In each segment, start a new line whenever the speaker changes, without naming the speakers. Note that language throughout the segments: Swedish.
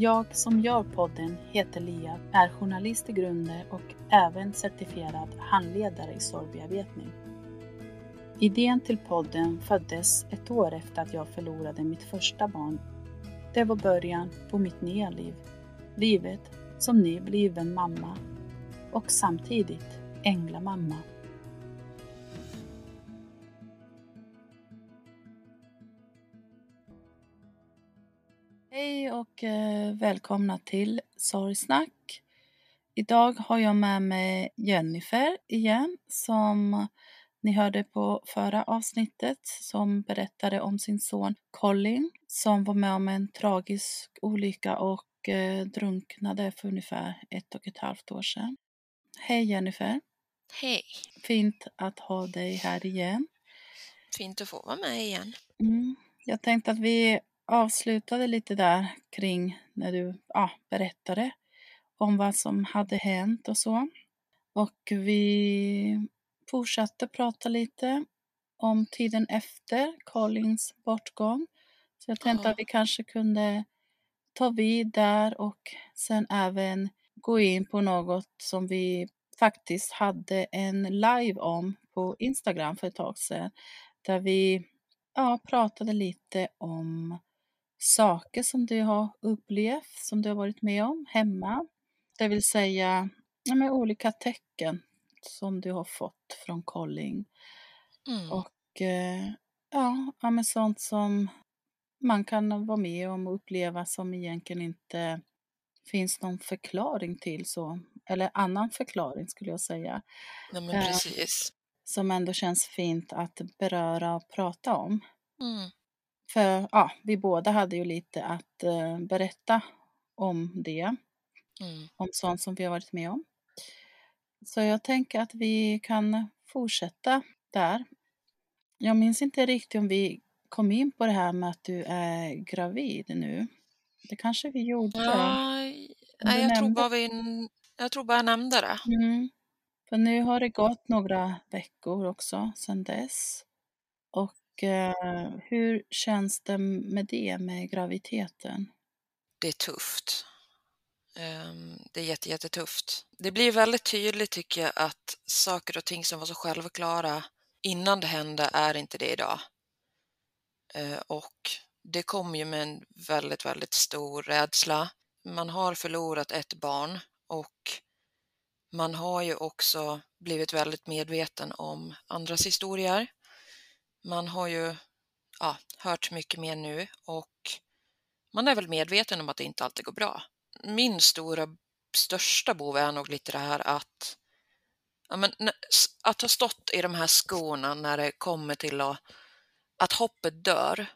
Jag som gör podden heter Lia, är journalist i grunden och även certifierad handledare i sorgbearbetning. Idén till podden föddes ett år efter att jag förlorade mitt första barn. Det var början på mitt nya liv. Livet som nybliven mamma och samtidigt änglamamma. Hej och eh, välkomna till Sorgsnack. Idag har jag med mig Jennifer igen som ni hörde på förra avsnittet som berättade om sin son Colin som var med om en tragisk olycka och eh, drunknade för ungefär ett och ett halvt år sedan. Hej Jennifer!
Hej!
Fint att ha dig här igen.
Fint att få vara med igen.
Mm. Jag tänkte att vi avslutade lite där kring när du ja, berättade om vad som hade hänt och så. Och vi fortsatte prata lite om tiden efter Collins bortgång. Så jag tänkte
Ja.
att vi kanske kunde ta vid där och sen även gå in på något som vi faktiskt hade en live om på Instagram för ett tag sedan. Där vi ja, pratade lite om saker som du har upplevt, som du har varit med om hemma. Det vill säga med olika tecken som du har fått från Colin.
Mm.
Och eh, ja, ja, men sånt som man kan vara med om och uppleva som egentligen inte finns någon förklaring till. så Eller annan förklaring skulle jag säga.
Nej, men
eh. Som ändå känns fint att beröra och prata om.
Mm.
För ja, vi båda hade ju lite att eh, berätta om det.
Mm.
Om sånt som vi har varit med om. Så jag tänker att vi kan fortsätta där. Jag minns inte riktigt om vi kom in på det här med att du är gravid nu. Det kanske vi gjorde.
Ja, nej, jag, tror bara vi, jag tror bara jag nämnde det.
Mm. För nu har det gått några veckor också sedan dess. Och eh, hur känns det med det, med graviditeten?
Det är tufft. Ehm, det är jätte, jättetufft. Det blir väldigt tydligt tycker jag att saker och ting som var så självklara innan det hände är inte det idag. Eh, och det kom ju med en väldigt, väldigt stor rädsla. Man har förlorat ett barn och man har ju också blivit väldigt medveten om andras historier. Man har ju ja, hört mycket mer nu och man är väl medveten om att det inte alltid går bra. Min stora, största bov är nog lite det här att, ja, men, att ha stått i de här skorna när det kommer till att, att hoppet dör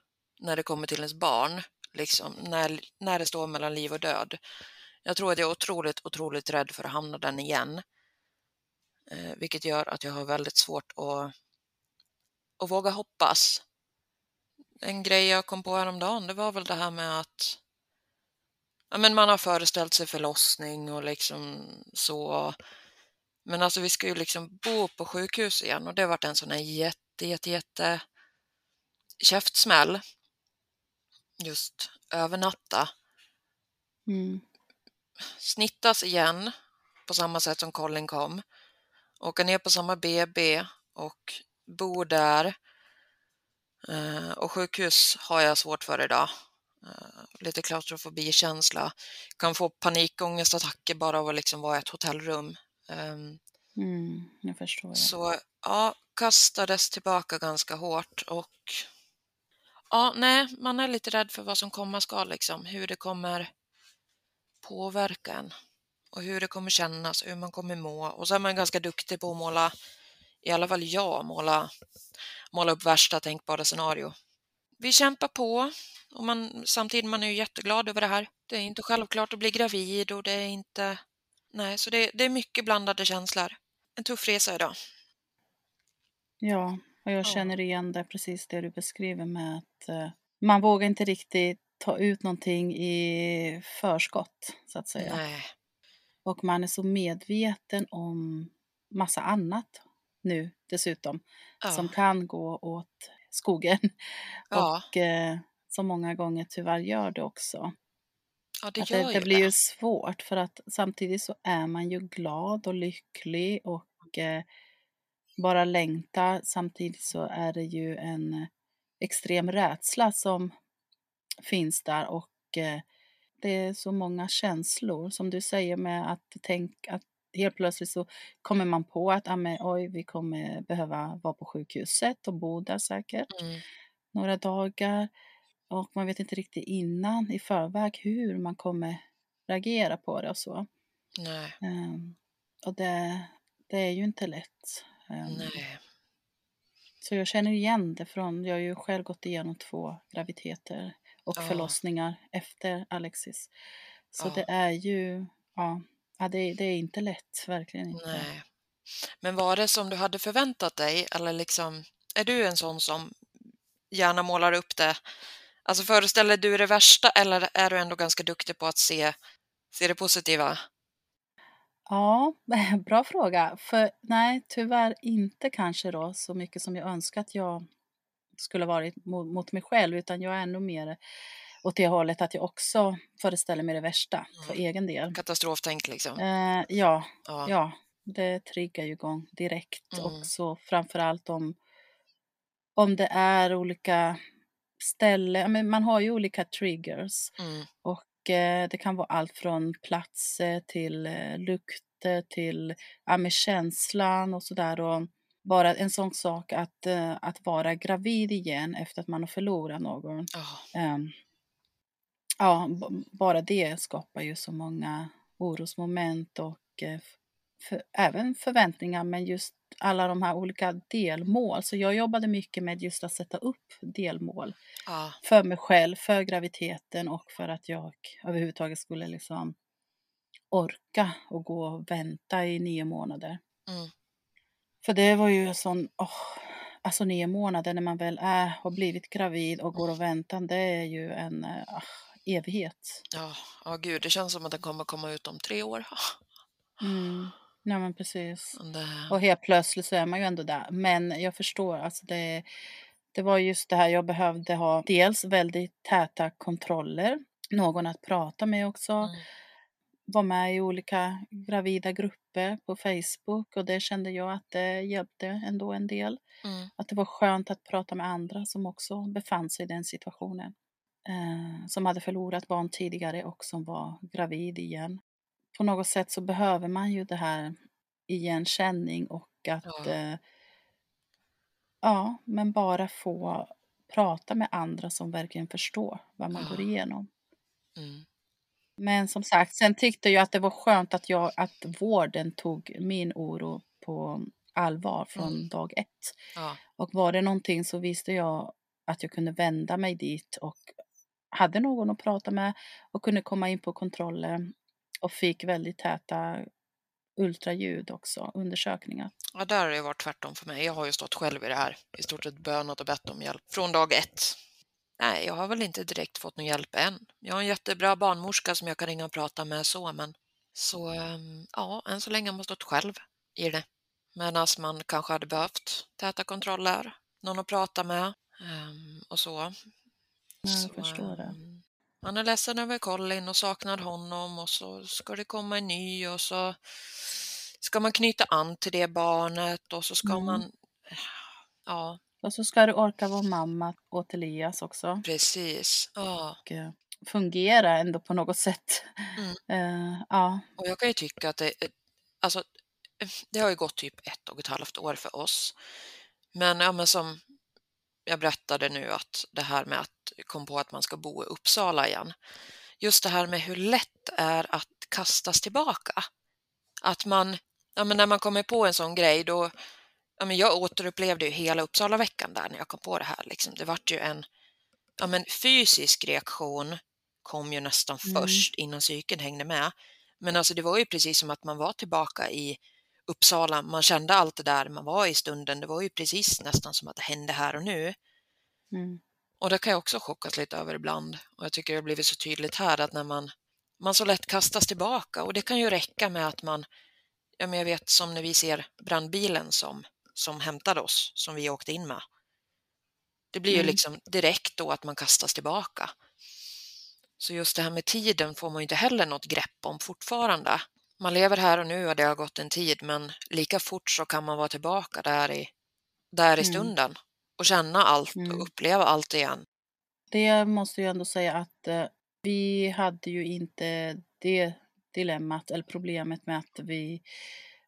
när det kommer till ens barn, liksom, när, när det står mellan liv och död. Jag tror att jag är otroligt, otroligt rädd för att hamna den igen. Eh, vilket gör att jag har väldigt svårt att, att våga hoppas. En grej jag kom på häromdagen, det var väl det här med att ja, men man har föreställt sig förlossning och liksom så. Men alltså vi ska ju liksom bo på sjukhus igen och det har varit en sån här jätte, jätte, jätte käftsmäll. Just övernatta
Mm.
snittas igen på samma sätt som Colin kom, åka ner på samma BB och bo där. Eh, och sjukhus har jag svårt för idag. Eh, lite klaustrofobikänsla. Kan få panikångestattacker bara av att liksom vara i ett hotellrum. Um,
Mm, jag förstår. Det.
så ja, kastades tillbaka ganska hårt och ja, nej, man är lite rädd för vad som komma skall, liksom, hur det kommer påverka en och hur det kommer kännas, hur man kommer må. Och så är man ganska duktig på att måla, i alla fall jag, måla, måla upp värsta tänkbara scenario. Vi kämpar på och man, samtidigt man är ju jätteglad över det här. Det är inte självklart att bli gravid och det är inte... Nej, så det, det är mycket blandade känslor. En tuff resa idag.
Ja, och jag
Ja.
känner igen det, precis det du beskriver med att eh, man vågar inte riktigt ta ut någonting i förskott, så att säga.
Nej.
Och man är så medveten om massa annat nu dessutom, som
Ja.
kan gå åt skogen.
Ja.
Och eh, som många gånger tyvärr gör det också.
ja, det gör
det, det blir
det.
ju svårt för att samtidigt så är man ju glad och lycklig och eh, bara längtar. Samtidigt så är det ju en extrem rädsla som finns där och eh, det är så många känslor som du säger med att tänk att helt plötsligt så kommer man på att ah, men, oj, vi kommer behöva vara på sjukhuset och bo där säkert
Mm.
några dagar och man vet inte riktigt innan i förväg hur man kommer reagera på det och så.
Nej,
Ehm, och det, det är ju inte lätt. Ehm,
nej.
Så jag känner igen det från, jag har ju själv gått igenom två graviditeter och
Ja.
förlossningar efter Alexis. Så
Ja.
det är ju, ja, ja det, det är inte lätt, verkligen inte.
Nej. Men var det som du hade förväntat dig eller liksom, är du en sån som gärna målar upp det? Alltså föreställer du det värsta eller är du ändå ganska duktig på att se, se det positiva?
Ja, bra fråga. För nej, tyvärr inte kanske då så mycket som jag önskat att jag skulle varit mot, mot mig själv, utan jag är ännu mer åt det hållet att jag också föreställer mig det värsta för
Mm.
egen del.
Katastroftänk liksom?
Eh, ja,
Ja.
ja, det triggar ju igång direkt
Mm.
också, framför allt om, om det är olika ställen, man har ju olika triggers
Mm.
och eh, det kan vara allt från platser till eh, lukter till ja, med känslan och sådär. Och bara en sån sak att, eh, att vara gravid igen efter att man har förlorat någon.
Ja.
Ehm, ja, bara det skapar ju så många orosmoment och eh, för, även förväntningar, men just alla de här olika delmål. Så jag jobbade mycket med just att sätta upp delmål
Ja.
för mig själv, för graviditeten och för att jag överhuvudtaget skulle liksom orka och gå och vänta i nio månader.
Mm.
För det var ju en sån, åh, alltså nio månader när man väl är, har blivit gravid och går och väntar, det är ju en eh, ah, evighet.
Ja. ja, gud, det känns som att den kommer komma ut om tre år.
Mm. Ja men precis.
Det-
Och helt plötsligt så är man ju ändå där. Men jag förstår, alltså det, det var just det här jag behövde ha. Dels väldigt täta kontroller, någon att prata med också.
Mm.
Var med i olika gravida grupper på Facebook och det kände jag att det hjälpte ändå en del.
Mm.
Att det var skönt att prata med andra som också befann sig i den situationen. Eh, som hade förlorat barn tidigare och som var gravid igen. På något sätt så behöver man ju det här igenkänning och att
Ja.
eh, ja, men bara få prata med andra som verkligen förstår vad man
Ja.
går igenom.
Mm.
Men som sagt, sen tyckte jag att det var skönt att, jag, att vården tog min oro på allvar från
Mm.
dag ett.
Ja.
Och var det någonting så visste jag att jag kunde vända mig dit och hade någon att prata med och kunde komma in på kontroller och fick väldigt täta ultraljud också, undersökningar.
ja, där har det varit tvärtom för mig. Jag har ju stått själv i det här, i stort sett bönat och bett om hjälp från dag ett. Nej, jag har väl inte direkt fått någon hjälp än. Jag har en jättebra barnmorska som jag kan ringa och prata med så, men så ehm, ja, än så länge har man stått själv i det. Medan man kanske hade behövt täta kontroller, någon att prata med ehm, och så.
Ja, jag förstår det.
ehm, man är ledsen över Colin och saknar honom och så ska det komma en ny och så ska man knyta an till det barnet och så ska
Mm.
man... Ja,
Och så ska du orka vara mamma åt Elias också.
precis. Ja.
Och eh, fungera ändå på något sätt.
Mm.
Eh, ja.
Och jag kan ju tycka att det, alltså, det har ju gått typ ett och ett halvt år för oss. Men, ja, men som jag berättade nu att det här med att kom på att man ska bo i Uppsala igen. Just det här med hur lätt det är att kastas tillbaka. Att man, ja, men när man kommer på en sån grej då, ja, men jag återupplevde ju hela Uppsala-veckan där när jag kom på det här. Liksom. Det vart ju en ja, men fysisk reaktion kom ju nästan
Mm.
först innan psyken hängde med. Men alltså det var ju precis som att man var tillbaka i Uppsala. Man kände allt det där man var i stunden. Det var ju precis nästan som att det hände här och nu.
Mm.
Och det kan jag också chockas lite över ibland. Och jag tycker det har blivit så tydligt här att när man, man så lätt kastas tillbaka och det kan ju räcka med att man, ja men jag vet som när vi ser brandbilen som, som hämtade oss, som vi åkte in med. Det blir ju
Mm.
liksom direkt då att man kastas tillbaka. Så just det här med tiden får man ju inte heller något grepp om fortfarande. Man lever här och nu och det har gått en tid men lika fort så kan man vara tillbaka där i, där i
Mm.
stunden och känna allt
Mm.
och uppleva allt igen.
Det måste jag ändå säga att eh, vi hade ju inte det dilemmat eller problemet med att vi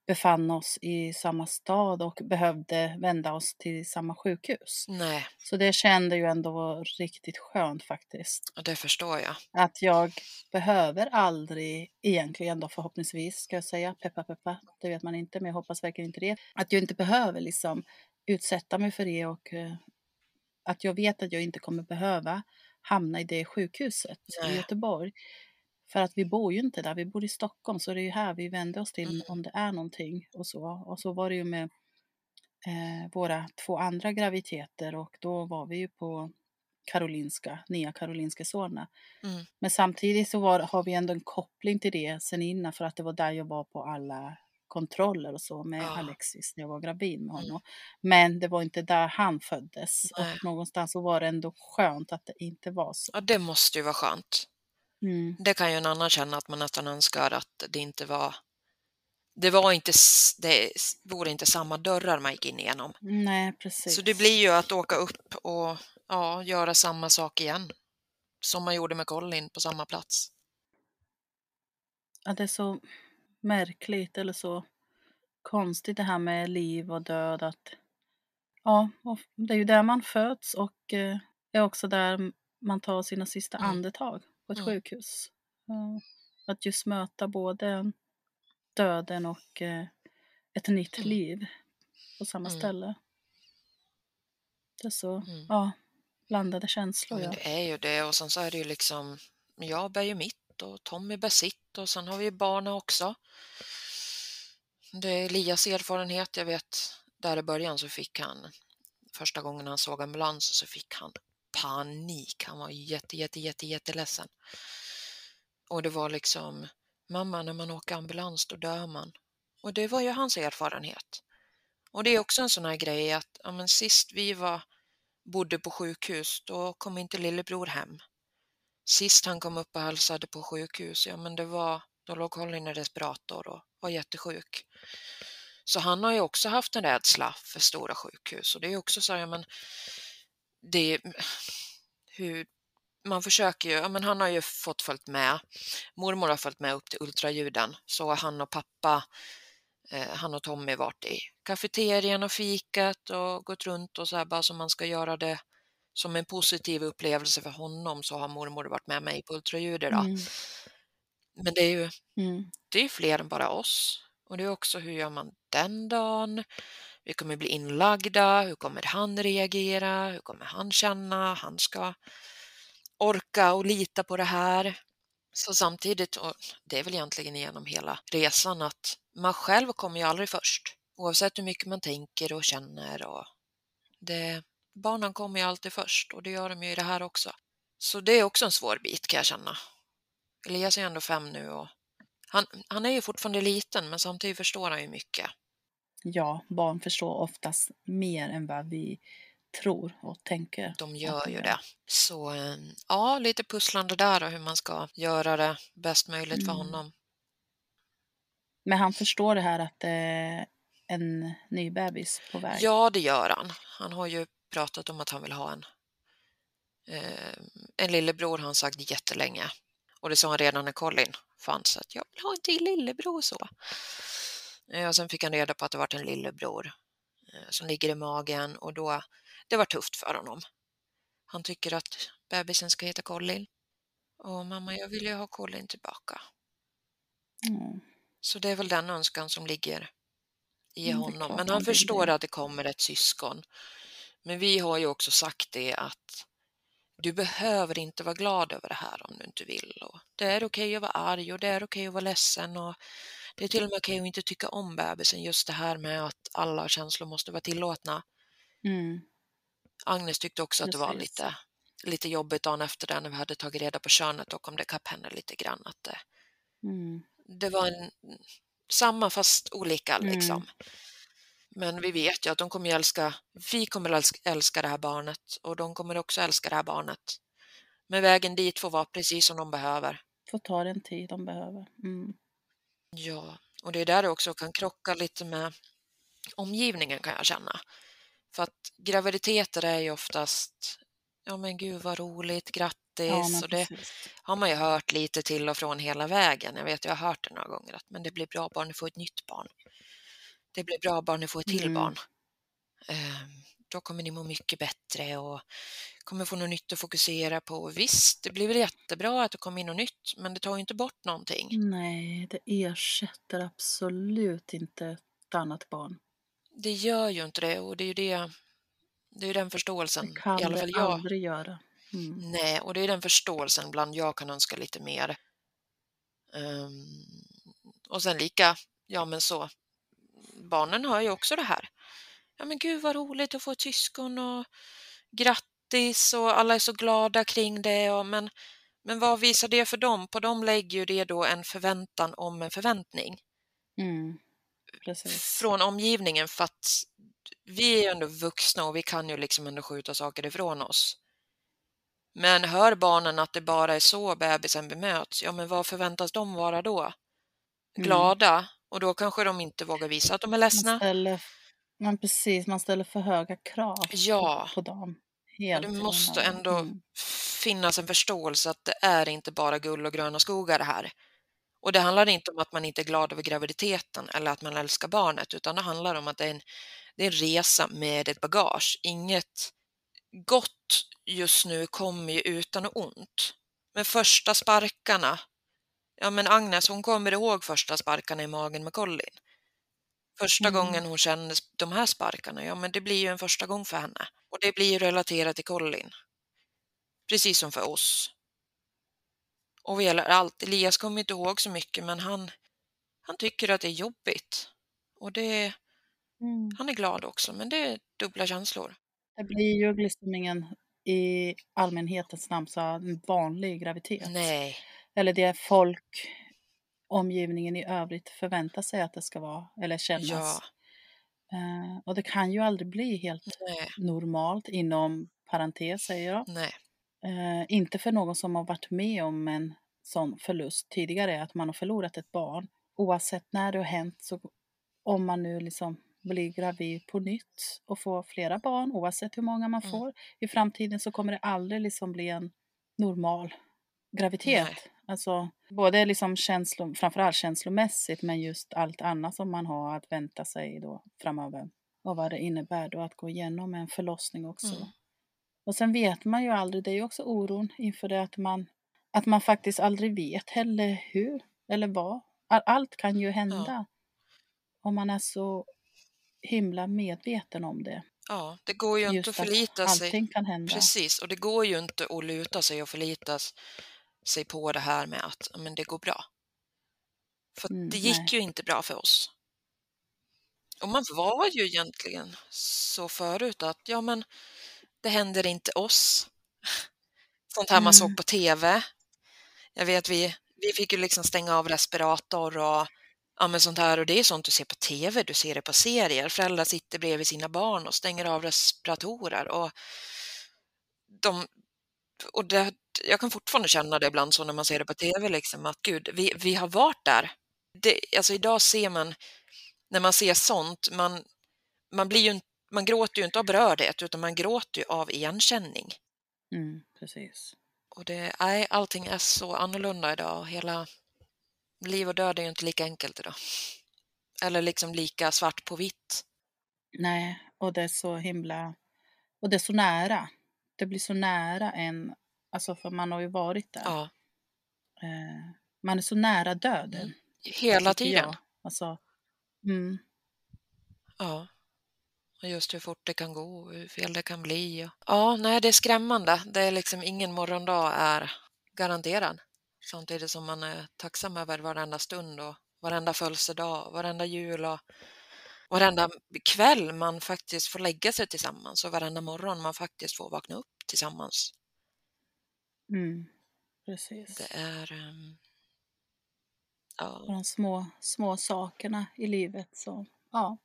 befann oss i samma stad och behövde vända oss till samma sjukhus.
Nej,
Så det kände ju ändå riktigt skönt faktiskt.
och det förstår jag.
Att jag behöver aldrig egentligen då förhoppningsvis ska jag säga, peppa peppa, det vet man inte men jag hoppas verkligen inte det. Att jag inte behöver liksom utsätta mig för det och eh, att jag vet att jag inte kommer behöva hamna i det sjukhuset
Nej.
i Göteborg. För att vi bor ju inte där, vi bor i Stockholm så det är ju här vi vänder oss till
Mm.
om det är någonting och så. Och så var det ju med eh, våra två andra graviditeter och då var vi ju på Karolinska, Nya Karolinska Solna.
Mm.
Men samtidigt så var, har vi ändå en koppling till det sen innan för att det var där jag var på alla kontroller och så med
Ja.
Alexis när jag var gravid med
Mm.
honom. Men det var inte där han föddes
Nej.
och någonstans så var det ändå skönt att det inte var så.
Ja, det måste ju vara skönt.
Mm.
Det kan ju en annan känna att man nästan önskar att det inte var det var inte, det vore inte samma dörrar man gick in igenom.
Nej, precis.
Så det blir ju att åka upp och ja, göra samma sak igen. Som man gjorde med Colin på samma plats.
Ja, det är så märkligt eller så konstigt det här med liv och död. Att, ja, det är ju där man föds och eh, är också där man tar sina sista
Mm.
andetag på ett
Mm.
sjukhus. Att just möta både döden och eh, ett nytt
Mm.
liv på samma
Mm.
ställe. Det är så,
Mm.
ja, blandade känslor. Ja.
det är ju det och sen så är det ju liksom jag bär ju mitt och Tommy bär sitt och sen har vi ju barnen också. Det är Elias erfarenhet. Jag vet där i början så fick han första gången han såg ambulans så fick han panik. Han var jätte, jätte, jätte, jätteledsen. Och det var liksom mamma, när man åker ambulans då dör man. Och det var ju hans erfarenhet. Och det är också en sån här grej att ja, men sist vi var, bodde på sjukhus, då kom inte lillebror hem. Sist han kom upp och hälsade på sjukhus, ja men det var, då låg Colin i respirator och var jättesjuk. Så han har ju också haft en rädsla för stora sjukhus och det är också så här, ja men det hur man försöker ju, ja men han har ju fått följt med, mormor har följt med upp till ultraljuden, så han och pappa, eh, han och Tommy varit i kafeterian och fikat och gått runt och så här bara som man ska göra det som en positiv upplevelse för honom så har mormor varit med mig på ultraljudet.
Mm.
Men det är ju
Mm.
det är fler än bara oss. Och det är också hur gör man den dagen? Vi kommer bli inlagda, hur kommer han reagera, hur kommer han känna, han ska orka och lita på det här. Så samtidigt, och det är väl egentligen genom hela resan, att man själv kommer ju aldrig först. Oavsett hur mycket man tänker och känner. Och det, barnen kommer ju alltid först och det gör de ju i det här också. Så det är också en svår bit kan jag känna. Elias är ändå fem nu och han, han är ju fortfarande liten men samtidigt förstår han ju mycket.
Ja, barn förstår oftast mer än vad vi tror och tänker.
De gör ju det. Så eh, ja, lite pusslande där och hur man ska göra det bäst möjligt mm. för honom.
Men han förstår det här att det är en ny bebis på väg?
Ja, det gör han. Han har ju pratat om att han vill ha en. Eh, en lillebror har han sagt jättelänge. Och det sa han redan när Colin fanns, att jag vill ha en till lillebror så. Eh, och sen fick han reda på att det var en lillebror eh, som ligger i magen och då, det var tufft för honom. Han tycker att bebisen ska heta Colin. Och mamma, jag vill ju ha Colin tillbaka. Mm. Så det är väl den önskan som ligger i mm, honom. Men han förstår att det kommer ett syskon. Men vi har ju också sagt det att du behöver inte vara glad över det här om du inte vill. Och det är okej okay att vara arg och det är okej okay att vara ledsen och det är till och med okej okay att inte tycka om bebisen. Just det här med att alla känslor måste vara tillåtna. Mm. Agnes tyckte också Precis. att det var lite, lite jobbigt dagen efter det när vi hade tagit reda på könet och kom det kapp henne lite grann. Att det, mm. det var en, samma fast olika liksom. Mm. Men vi vet ju att de kommer älska, vi kommer älska det här barnet och de kommer också älska det här barnet. Men vägen dit får vara precis som de behöver.
Får ta den tid de behöver. Mm.
Ja, och det är där det också kan krocka lite med omgivningen kan jag känna. För att graviditeter är ju oftast, ja men gud vad roligt, grattis, ja, och det har man ju hört lite till och från hela vägen. Jag vet, jag har hört det några gånger, att men det blir bra barn, ni får ett nytt barn det blir bra barn, ni får ett till mm. barn. Eh, då kommer ni må mycket bättre och kommer få något nytt att fokusera på. Visst, det blir väl jättebra att det kommer in något nytt, men det tar ju inte bort någonting.
Nej, det ersätter absolut inte ett annat barn.
Det gör ju inte det och det är ju det, det är den förståelsen.
Det kan i alla fall det jag. aldrig göra.
Mm. Nej, och det är den förståelsen bland jag kan önska lite mer. Um, och sen lika, ja men så, barnen hör ju också det här. Ja men gud vad roligt att få ett syskon och grattis och alla är så glada kring det. Och, men, men vad visar det för dem? På dem lägger ju det då en förväntan om en förväntning. Mm, från omgivningen för att vi är ju ändå vuxna och vi kan ju liksom ändå skjuta saker ifrån oss. Men hör barnen att det bara är så bebisen bemöts, ja men vad förväntas de vara då? Mm. Glada? Mm. Och då kanske de inte vågar visa att de är ledsna.
Man ställer, man precis, man ställer för höga krav ja. på dem.
Ja, det måste ändå mm. finnas en förståelse att det är inte bara gull och gröna skogar det här. Och det handlar inte om att man inte är glad över graviditeten eller att man älskar barnet, utan det handlar om att det är en, det är en resa med ett bagage. Inget gott just nu kommer ju utan ont. Men första sparkarna Ja, men Agnes, hon kommer ihåg första sparkarna i magen med Colin. Första mm. gången hon kände de här sparkarna, ja men det blir ju en första gång för henne. Och det blir ju relaterat till Colin. Precis som för oss. Och vad gäller allt, Elias kommer inte ihåg så mycket men han, han tycker att det är jobbigt. Och det, mm. han är glad också, men det är dubbla känslor.
Det blir ju liksom ingen, i allmänhetens namn, så en vanlig graviditet.
Nej
eller det folk, omgivningen i övrigt förväntar sig att det ska vara eller kännas. Ja. Uh, och det kan ju aldrig bli helt Nej. normalt inom parentes säger jag. Uh, inte för någon som har varit med om en sån förlust tidigare, att man har förlorat ett barn. Oavsett när det har hänt, så om man nu liksom blir gravid på nytt och får flera barn, oavsett hur många man mm. får i framtiden, så kommer det aldrig liksom bli en normal graviditet. Nej. Alltså både liksom känslo, framförallt känslomässigt men just allt annat som man har att vänta sig då framöver. Och vad det innebär då att gå igenom en förlossning också. Mm. Och sen vet man ju aldrig, det är ju också oron inför det att man, att man faktiskt aldrig vet heller hur eller vad. Allt kan ju hända. Ja. Om man är så himla medveten om det.
Ja, det går ju Just inte att förlita
sig. Allting kan hända.
Precis, och det går ju inte att luta sig och förlitas sig på det här med att men det går bra. För mm, det gick nej. ju inte bra för oss. Och man var ju egentligen så förut att ja men det händer inte oss. Sånt här mm. man såg mm. på tv. Jag vet vi, vi fick ju liksom stänga av respirator och ja, men sånt här och det är sånt du ser på tv, du ser det på serier. Föräldrar sitter bredvid sina barn och stänger av respiratorer och de och det, jag kan fortfarande känna det ibland så när man ser det på tv, liksom, att gud, vi, vi har varit där. Det, alltså idag ser man, när man ser sånt, man, man, blir ju, man gråter ju inte av berördhet utan man gråter ju av igenkänning.
Mm, precis.
Och det, nej, allting är så annorlunda idag. Hela liv och död är ju inte lika enkelt idag. Eller liksom lika svart på vitt.
Nej, och det är så himla... Och det är så nära. Det blir så nära en, alltså för man har ju varit där.
Ja.
Eh, man är så nära döden.
Mm. Hela tiden.
jag. Alltså, mm,
Ja. Och just hur fort det kan gå och hur fel det kan bli. och- Ja, nej, det är skrämmande. Det är liksom ingen morgondag är garanterad. Samtidigt som man är tacksam över varenda stund och varenda födelsedag, varenda jul och varenda kväll man faktiskt får lägga sig tillsammans och varenda morgon man faktiskt får vakna upp tillsammans.
mm, precis.
Det är...
Och
ja,
de små, små sakerna i livet som ja,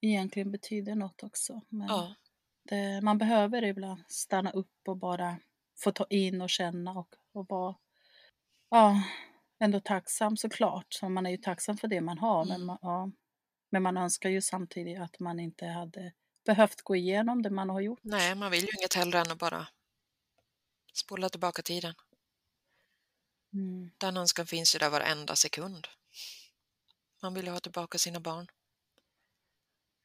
egentligen betyder något också. Men
ja,
det, man behöver ibland stanna upp och bara få ta in och känna och, och vara ja, ändå tacksam såklart. Så man är ju tacksam för det man har. Men,
Mm.
man, ja, men man önskar ju samtidigt att man inte hade behövt gå igenom det man har gjort.
nej, man vill ju inget hellre än att bara spola tillbaka tiden.
Mm.
Den önskan finns ju där varenda sekund. Man vill ju ha tillbaka sina barn.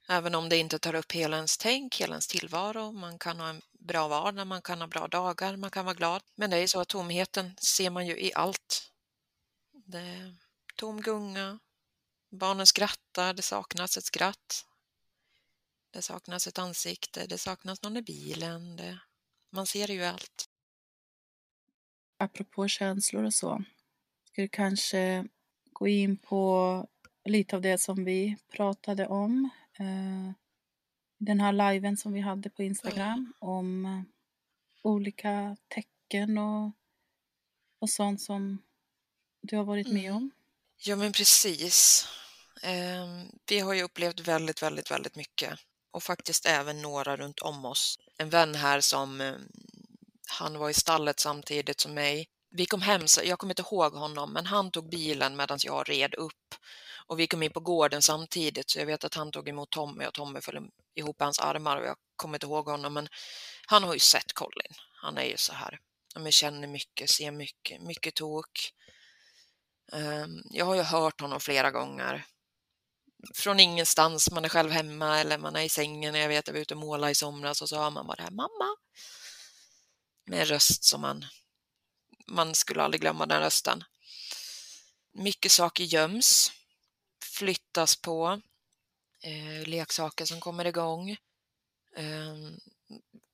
Även om det inte tar upp hela ens tänk, hela ens tillvaro. Man kan ha en bra vardag, man kan ha bra dagar, man kan vara glad. Men det är ju så att tomheten ser man ju i allt. Det är tom gunga, barnen skrattar, det saknas ett skratt. Det saknas ett ansikte, det saknas någon i bilen. Det, man ser ju allt.
Apropå känslor och så. Ska du kanske gå in på lite av det som vi pratade om. Eh, den här liven som vi hade på Instagram om eh, olika tecken och, och sånt som du har varit med
Mm.
om.
Ja, men precis. Ehm, vi har ju upplevt väldigt, väldigt, väldigt mycket och faktiskt även några runt om oss. En vän här som ehm, han var i stallet samtidigt som mig. Vi kom hem, jag kommer inte ihåg honom, men han tog bilen medan jag red upp och vi kom in på gården samtidigt så jag vet att han tog emot Tommy och Tommy föll ihop i hans armar och jag kommer inte ihåg honom, men han har ju sett Colin. Han är ju så här, ja, men känner mycket, ser mycket, mycket tok. Ehm, jag har ju hört honom flera gånger. Från ingenstans, man är själv hemma eller man är i sängen. Jag vet, jag var ute och målade i somras och så hör man bara det här, mamma. Med en röst som man, man skulle aldrig glömma den rösten. Mycket saker göms, flyttas på, eh, leksaker som kommer igång. Eh,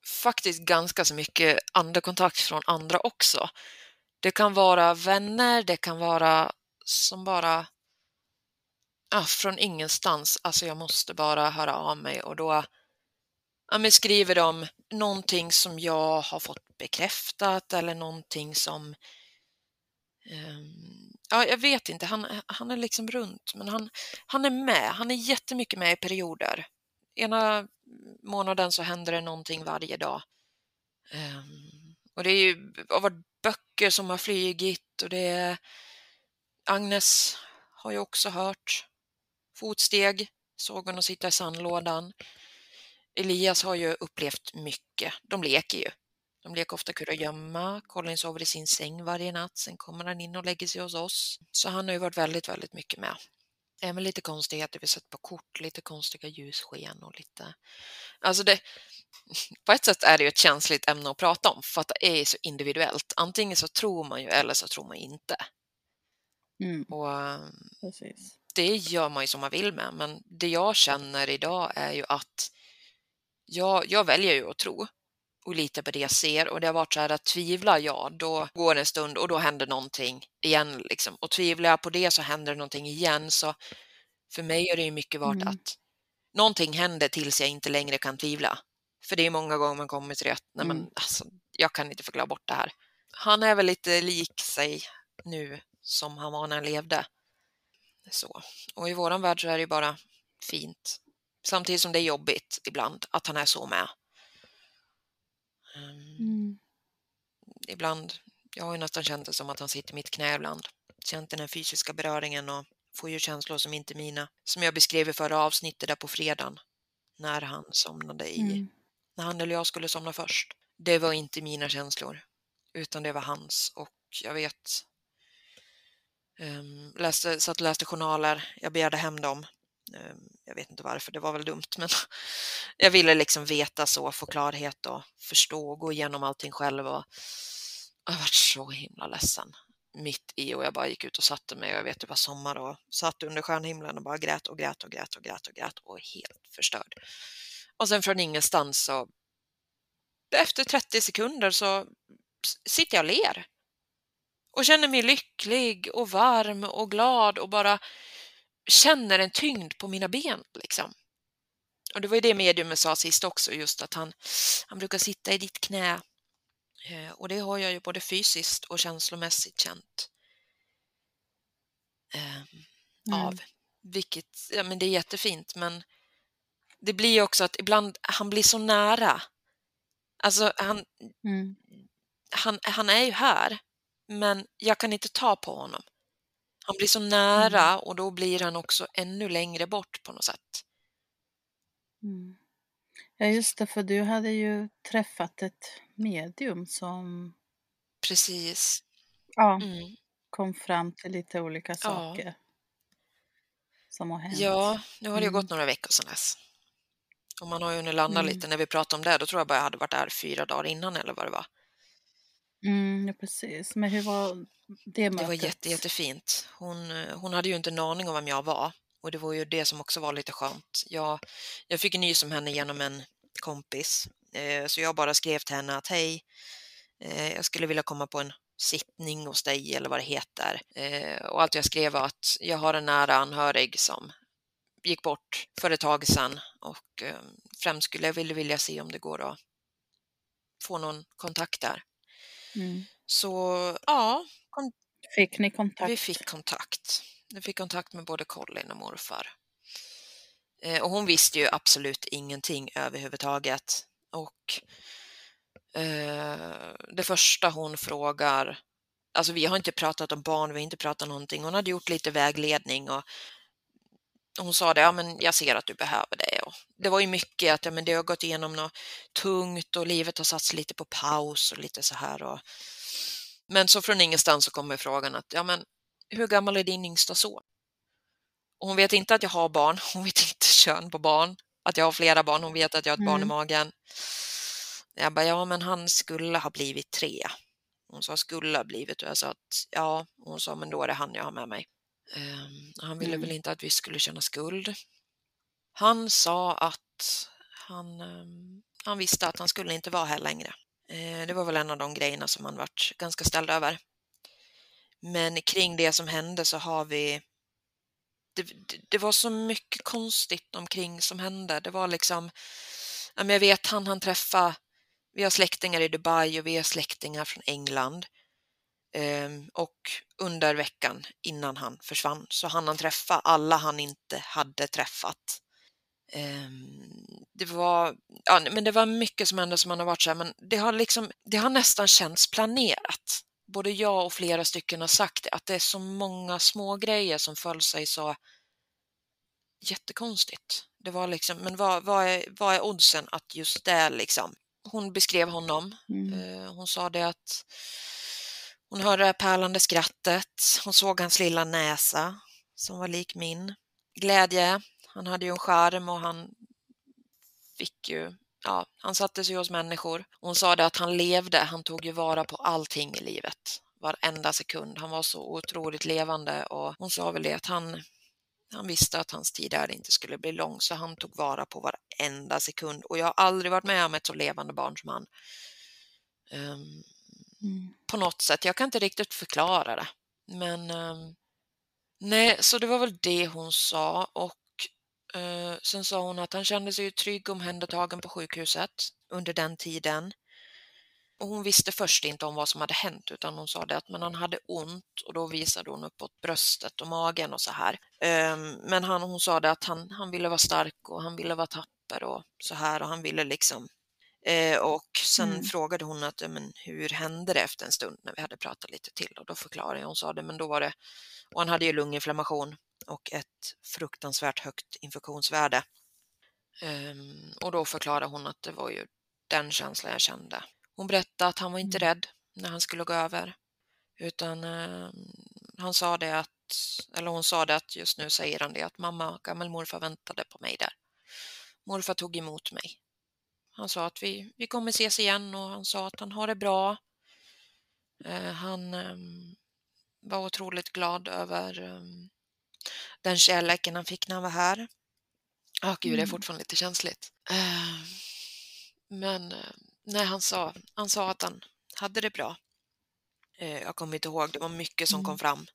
faktiskt ganska så mycket andekontakt från andra också. Det kan vara vänner, det kan vara som bara ja, från ingenstans. Alltså jag måste bara höra av mig och då ja, men skriver de någonting som jag har fått bekräftat eller någonting som ehm, ja, jag vet inte, han, han är liksom runt men han, han är med, han är jättemycket med i perioder. Ena månaden så händer det någonting varje dag. Ehm, och det är ju har varit böcker som har flygit och det är Agnes har ju också hört fotsteg, såg honom sitta i sandlådan. Elias har ju upplevt mycket. De leker ju. De leker ofta kurragömma. Colin sover i sin säng varje natt. Sen kommer han in och lägger sig hos oss. Så han har ju varit väldigt, väldigt mycket med. Även lite konstigheter vi sett på kort, lite konstiga ljussken och lite... Alltså det... På ett sätt är det ju ett känsligt ämne att prata om för att det är så individuellt. Antingen så tror man ju eller så tror man inte.
Mm,
Och ehm,
precis.
Det gör man ju som man vill med, men det jag känner idag är ju att jag, jag väljer ju att tro och lita på det jag ser och det har varit så här att tvivlar jag, då går det en stund och då händer någonting igen liksom. Och tvivlar jag på det så händer det någonting igen. Så för mig har det ju mycket varit
Mm.
att någonting händer tills jag inte längre kan tvivla. För det är många gånger man kommer till det att nej men
Mm.
alltså, jag kan inte förklara bort det här. Han är väl lite lik sig nu som han var när han levde. Så. Och i våran värld så är det ju bara fint. Samtidigt som det är jobbigt ibland att han är så med. Um,
Mm.
Ibland, jag har ju nästan känt det som att han sitter i mitt knä ibland. Känt den här fysiska beröringen och får ju känslor som inte mina. Som jag beskrev i förra avsnittet där på fredagen. När han somnade i,
Mm.
när han eller jag skulle somna först. Det var inte mina känslor, utan det var hans. Och jag vet, um, läste, satt och läste journaler, jag begärde hem dem. Um, jag vet inte varför, det var väl dumt, men jag ville liksom veta så, få klarhet och förstå, gå igenom allting själv. Och jag har varit så himla ledsen mitt i och jag bara gick ut och satte mig och jag vet det var sommar och satt under stjärnhimlen och bara grät och grät och grät och grät och grät och helt förstörd. Och sen från ingenstans så efter 30 sekunder så sitter jag och ler och känner mig lycklig och varm och glad och bara känner en tyngd på mina ben liksom. Och det var ju det mediumet sa sist också, just att han, han brukar sitta i ditt knä Eh, och det har jag ju både fysiskt och känslomässigt känt eh,
Mm.
av. Vilket, ja men det är jättefint men det blir också att ibland, han blir så nära. Alltså han,
Mm.
han, han är ju här men jag kan inte ta på honom. Han blir så nära och då blir han också ännu längre bort på något sätt.
Mm. Ja, just det, för du hade ju träffat ett medium som
Precis.
ja,
Mm.
kom fram till lite olika saker som har hänt.
Ja, nu har det ju
Mm.
gått några veckor sedan dess. Och man har ju hunnit landa
Mm.
lite när vi pratade om det. Då tror jag bara jag hade varit där fyra dagar innan eller vad det var.
Mm, ja, precis. Men hur var det
Det
mötet?
var jätte, jättefint. Hon, eh, hon hade ju inte en aning om vem jag var och det var ju det som också var lite skönt. Jag, jag fick en nys om henne genom en kompis, eh, så jag bara skrev till henne att hej, eh, jag skulle vilja komma på en sittning hos dig eller vad det heter. Eh, och allt jag skrev var att jag har en nära anhörig som gick bort för ett tag sedan och främst skulle jag vilja, vilja se om det går att få någon kontakt där.
Mm.
Så ja,
Fick ni kontakt?
vi fick kontakt. Vi fick kontakt med både Colin och morfar. Eh, och hon visste ju absolut ingenting överhuvudtaget. Och eh, det första hon frågar, alltså vi har inte pratat om barn, vi har inte pratat någonting. Hon hade gjort lite vägledning och hon sa det, ja men jag ser att du behöver det. Och det var ju mycket att ja, men det har gått igenom något tungt och livet har satts lite på paus och lite så här. Och... Men så från ingenstans så kommer frågan att, ja men hur gammal är din yngsta son? Och hon vet inte att jag har barn, hon vet inte kön på barn, att jag har flera barn, hon vet att jag har ett barn i
Mm.
magen. Jag bara, ja men han skulle ha blivit tre. Hon sa skulle ha blivit och jag sa att ja, hon sa men då är det han jag har med mig. Ehm, han ville
Mm.
väl inte att vi skulle känna skuld. Han sa att han, ehm, han visste att han skulle inte vara här längre. Eh, det var väl en av de grejerna som han varit ganska ställd över. Men kring det som hände så har vi det, det, det var så mycket konstigt omkring som hände. Det var liksom, jag vet han han träffa, vi har släktingar i Dubai och vi har släktingar från England. Ehm, och under veckan innan han försvann så hann han träffa alla han inte hade träffat. Ehm, det var, ja, men det var mycket som hände som man har varit så här, men det har liksom, det har nästan känts planerat. Både jag och flera stycken har sagt att det är så många små grejer som föll sig så jättekonstigt. Det var liksom, men vad, vad, är, vad är oddsen att just det liksom? Hon beskrev honom.
Mm.
Eh, Hon sa det att hon hörde det pärlande skrattet. Hon såg hans lilla näsa som var lik min. Glädje. Han hade ju en skärm och han fick ju, ja, han satte sig hos människor. Hon sa det att han levde, han tog ju vara på allting i livet. Varenda sekund. Han var så otroligt levande och hon sa väl det att han, han visste att hans tid där inte skulle bli lång så han tog vara på varenda sekund och jag har aldrig varit med om ett så levande barn som han. Um,
Mm.
på något sätt. Jag kan inte riktigt förklara det. Men ehm, nej, så det var väl det hon sa och eh, sen sa hon att han kände sig ju trygg och omhändertagen på sjukhuset under den tiden. Och hon visste först inte om vad som hade hänt utan hon sa det att men han hade ont och då visade hon uppåt bröstet och magen och så här. Ehm, men han, hon sa det att han, han ville vara stark och han ville vara tapper och så här och han ville liksom Eh, och sen mm. frågade hon att, men hur hände det efter en stund när vi hade pratat lite till och då förklarade jag, hon sa det, men då var det, och han hade ju lunginflammation och ett fruktansvärt högt infektionsvärde. Um, och då förklarade hon att det var ju den känslan jag kände. Hon berättade att han var inte mm. rädd när han skulle gå över, utan uh, han sa det att, eller hon sa det att just nu säger han det att mamma och gammelmorfar väntade på mig där. Morfar tog emot mig han sa att vi, vi kommer ses igen och han sa att han har det bra. Eh, han eh, var otroligt glad över eh, den kärleken han fick när han var här. Ja, oh, gud, det är mm. fortfarande lite känsligt. Eh, men eh, nej, han sa, han sa att han hade det bra. Eh, jag kommer inte ihåg, det var mycket som mm. kom fram.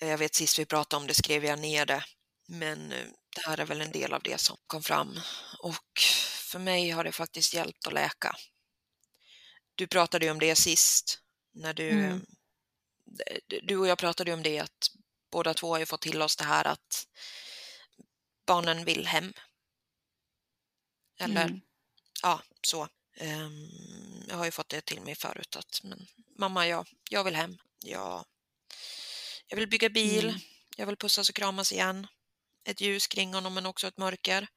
Jag vet sist vi pratade om det skrev jag ner det, men det här är väl en del av det som kom fram. Och för mig har det faktiskt hjälpt att läka. Du pratade ju om det sist, när du, mm. du och jag pratade om det att båda två har ju fått till oss det här att barnen vill hem. Eller, mm. ja, så. Um, jag har ju fått det till mig förut att men, mamma, jag, jag vill hem. Jag, jag vill bygga bil, mm. jag vill pussas och kramas igen. Ett ljus kring honom men också ett mörker.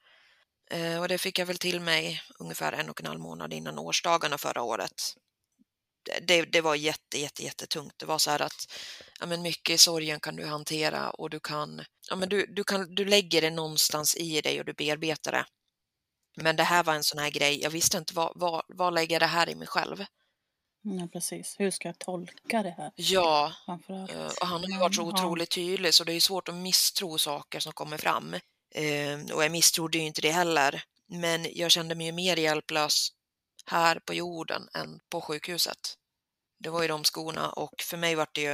Eh, och det fick jag väl till mig ungefär en och en halv månad innan årsdagarna förra året. Det, det var jätte, jätte, jättetungt. Det var så här att ja, men mycket i sorgen kan du hantera och du kan, ja, men du, du, kan, du lägger det någonstans i dig och du bearbetar det. Men det här var en sån här grej, jag visste inte vad, vad, vad lägger det här i mig själv?
Ja, precis. Hur ska jag tolka det här?
Ja, eh, och han har ju varit så otroligt tydlig så det är svårt att misstro saker som kommer fram. Eh, och jag misstrodde ju inte det heller. Men jag kände mig ju mer hjälplös här på jorden än på sjukhuset. Det var ju de skorna och för mig var det ju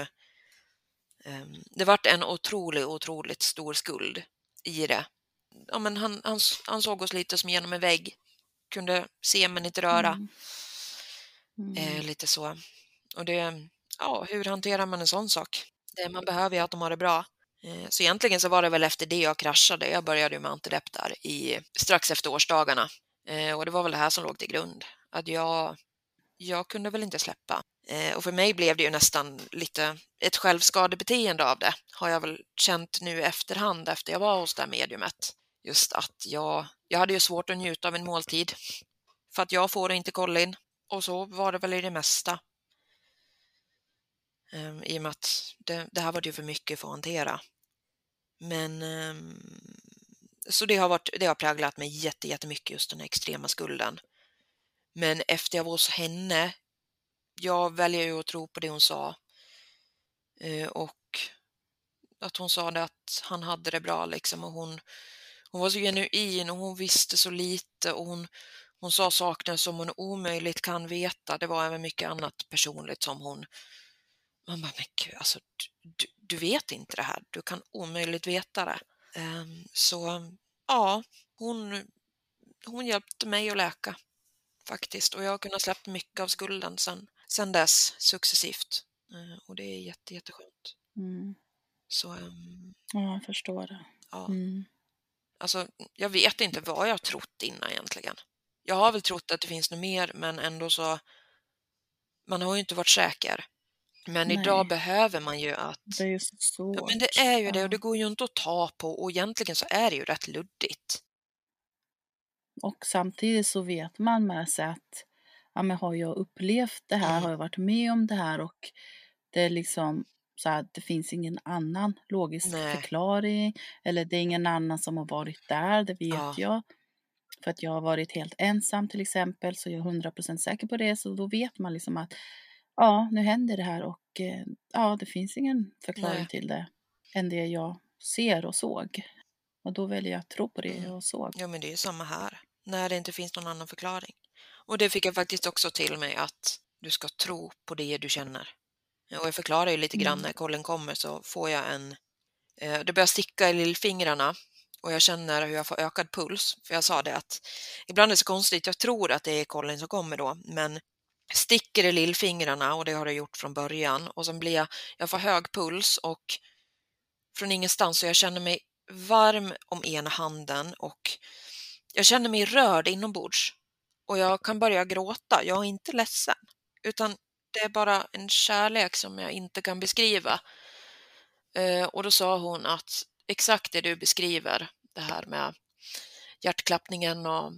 eh, det vart en otroligt, otroligt stor skuld i det. Ja, men han, han, han såg oss lite som genom en vägg, kunde se men inte röra. Mm. Mm. Eh, lite så. Och det, ja, hur hanterar man en sån sak? Det man behöver är att de har det bra. Eh, så egentligen så var det väl efter det jag kraschade. Jag började med antidepp där i, strax efter årsdagarna. Eh, och det var väl det här som låg till grund. Att jag, jag kunde väl inte släppa. Eh, och för mig blev det ju nästan lite ett självskadebeteende av det. Har jag väl känt nu efterhand efter jag var hos det här mediumet. Just att jag, jag hade ju svårt att njuta av en måltid. För att jag får inte Colin. Och så var det väl i det mesta. Um, I och med att det, det här var det ju för mycket för att hantera. Men um, så det har, varit, det har präglat mig jätte, jättemycket just den här extrema skulden. Men efter jag var hos henne, jag väljer ju att tro på det hon sa. Uh, och att hon sa det att han hade det bra liksom och hon, hon var så genuin och hon visste så lite och hon, hon sa saker som hon omöjligt kan veta. Det var även mycket annat personligt som hon man bara, men gud, alltså, du, du vet inte det här, du kan omöjligt veta det. Um, så ja, hon, hon hjälpte mig att läka faktiskt och jag har kunnat släppa mycket av skulden sen, sen dess successivt. Uh, och det är jätte, jätteskönt. Mm. Så, um,
ja, jag förstår det. Ja. Mm.
Alltså, jag vet inte vad jag trott innan egentligen. Jag har väl trott att det finns något mer, men ändå så man har ju inte varit säker. Men Nej. idag behöver man ju att...
Det är ju så
ja, men det är ju det och det går ju inte att ta på och egentligen så är det ju rätt luddigt.
Och samtidigt så vet man med sig att ja, men har jag upplevt det här, mm. har jag varit med om det här och det är liksom så att det finns ingen annan logisk Nej. förklaring eller det är ingen annan som har varit där, det vet ja. jag. För att jag har varit helt ensam till exempel så jag är 100% säker på det så då vet man liksom att ja, nu händer det här och eh, ja, det finns ingen förklaring Nej. till det än det jag ser och såg. Och då väljer jag att tro på det mm. jag såg.
Ja, men det är samma här, när det inte finns någon annan förklaring. Och det fick jag faktiskt också till mig att du ska tro på det du känner. Och jag förklarar ju lite grann mm. när kollen kommer så får jag en... Eh, det börjar sticka i lillfingrarna och jag känner hur jag får ökad puls. För jag sa det att ibland är det så konstigt, jag tror att det är kollen som kommer då, men sticker i lillfingrarna och det har det gjort från början och sen blir jag, jag får hög puls och från ingenstans så jag känner mig varm om ena handen och jag känner mig rörd inombords och jag kan börja gråta. Jag är inte ledsen utan det är bara en kärlek som jag inte kan beskriva. Eh, och då sa hon att exakt det du beskriver, det här med hjärtklappningen och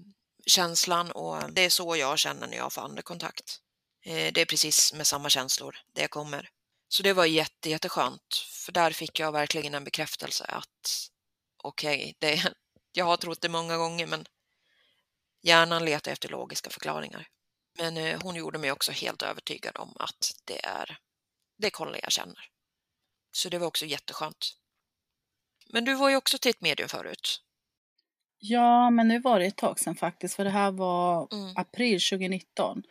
känslan och det är så jag känner när jag får andekontakt. Eh, det är precis med samma känslor det kommer. Så det var jätte, jätteskönt, för där fick jag verkligen en bekräftelse att okej, okay, jag har trott det många gånger men hjärnan letar efter logiska förklaringar. Men eh, hon gjorde mig också helt övertygad om att det är det Colin jag känner. Så det var också jätteskönt. Men du var ju också till ett medium förut.
Ja, men nu var det ett tag sedan faktiskt, för det här var mm. april 2019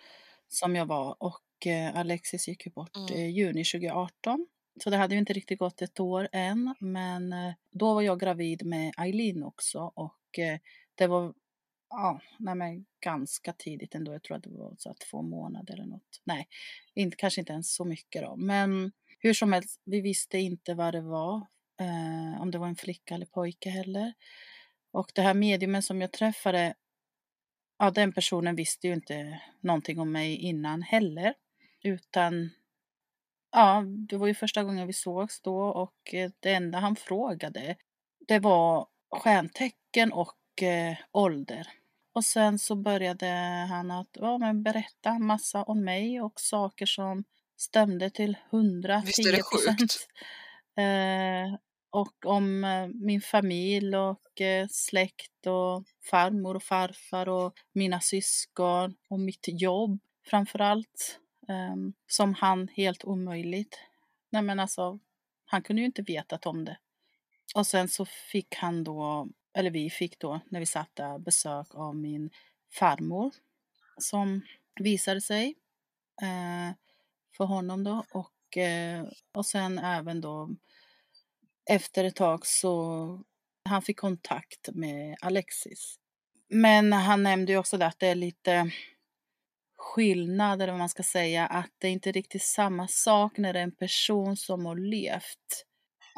som jag var och eh, Alexis gick ju bort mm. i juni 2018. Så det hade ju inte riktigt gått ett år än, men eh, då var jag gravid med Eileen också och eh, det var ja, nej men ganska tidigt ändå. Jag tror att det var så två månader eller något. Nej, inte, kanske inte ens så mycket då. Men hur som helst, vi visste inte vad det var. Eh, om det var en flicka eller pojke heller. Och det här mediumen som jag träffade, ja den personen visste ju inte någonting om mig innan heller. Utan, ja det var ju första gången vi sågs då och eh, det enda han frågade det var stjärntecken och eh, ålder. Och sen så började han att ja, men berätta massa om mig och saker som stämde till 110 procent. Eh, och om eh, min familj och eh, släkt och farmor och farfar och mina syskon och mitt jobb framför allt. Ehm, som han helt omöjligt. Nej men alltså, han kunde ju inte vetat om det. Och sen så fick han då eller vi fick då när vi satt där besök av min farmor som visade sig eh, för honom då och, och sen även då efter ett tag så han fick kontakt med Alexis. Men han nämnde ju också det att det är lite skillnad, eller vad man ska säga, att det är inte riktigt samma sak när det är en person som har levt